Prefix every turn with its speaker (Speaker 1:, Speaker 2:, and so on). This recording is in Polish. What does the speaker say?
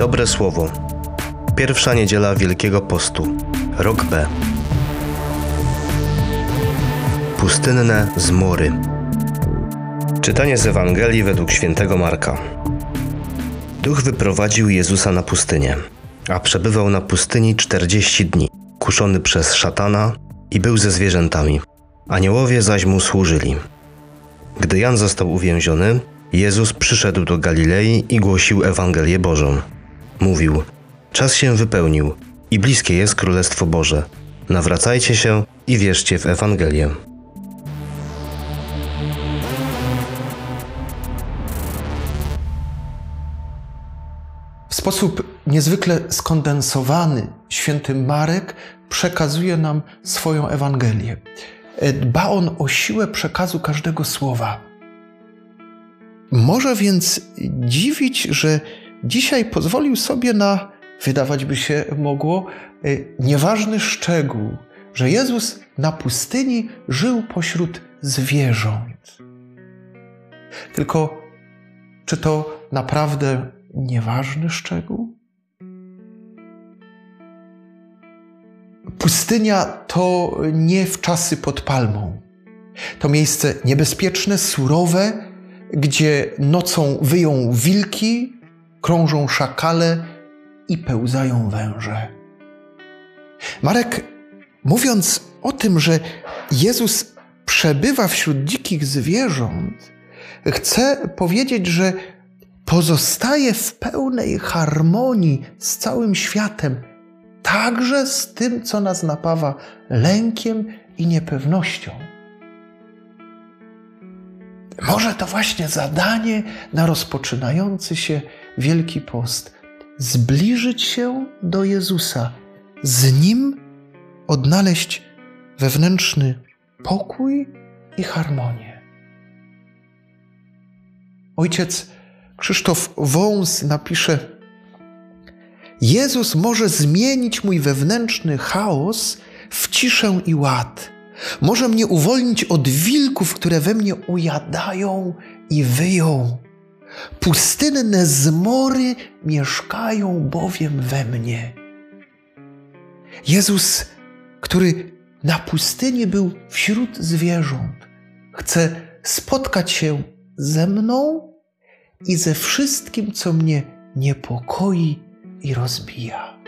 Speaker 1: Dobre Słowo. Pierwsza niedziela Wielkiego Postu. Rok B. Pustynne zmory. Czytanie z Ewangelii według świętego Marka. Duch wyprowadził Jezusa na pustynię, a przebywał na pustyni czterdzieści dni, kuszony przez szatana i był ze zwierzętami. Aniołowie zaś mu służyli. Gdy Jan został uwięziony, Jezus przyszedł do Galilei i głosił Ewangelię Bożą. Mówił: Czas się wypełnił i bliskie jest Królestwo Boże. Nawracajcie się i wierzcie w Ewangelię.
Speaker 2: W sposób niezwykle skondensowany święty Marek przekazuje nam swoją Ewangelię. Dba on o siłę przekazu każdego słowa. Może więc dziwić, że dzisiaj pozwolił sobie na, wydawać by się mogło, nieważny szczegół, że Jezus na pustyni żył pośród zwierząt. Tylko czy to naprawdę nieważny szczegół? Pustynia to nie w czasy pod palmą. To miejsce niebezpieczne, surowe, gdzie nocą wyją wilki, krążą szakale i pełzają węże. Marek, mówiąc o tym, że Jezus przebywa wśród dzikich zwierząt, chce powiedzieć, że pozostaje w pełnej harmonii z całym światem, także z tym, co nas napawa lękiem i niepewnością. Może to właśnie zadanie na rozpoczynający się Wielki Post zbliżyć się do Jezusa, z Nim odnaleźć wewnętrzny pokój i harmonię. Ojciec Krzysztof Wąs napisze: Jezus może zmienić mój wewnętrzny chaos w ciszę i ład. Może mnie uwolnić od wilków, które we mnie ujadają i wyją. Pustynne zmory mieszkają bowiem we mnie. Jezus, który na pustyni był wśród zwierząt, chce spotkać się ze mną i ze wszystkim, co mnie niepokoi i rozbija.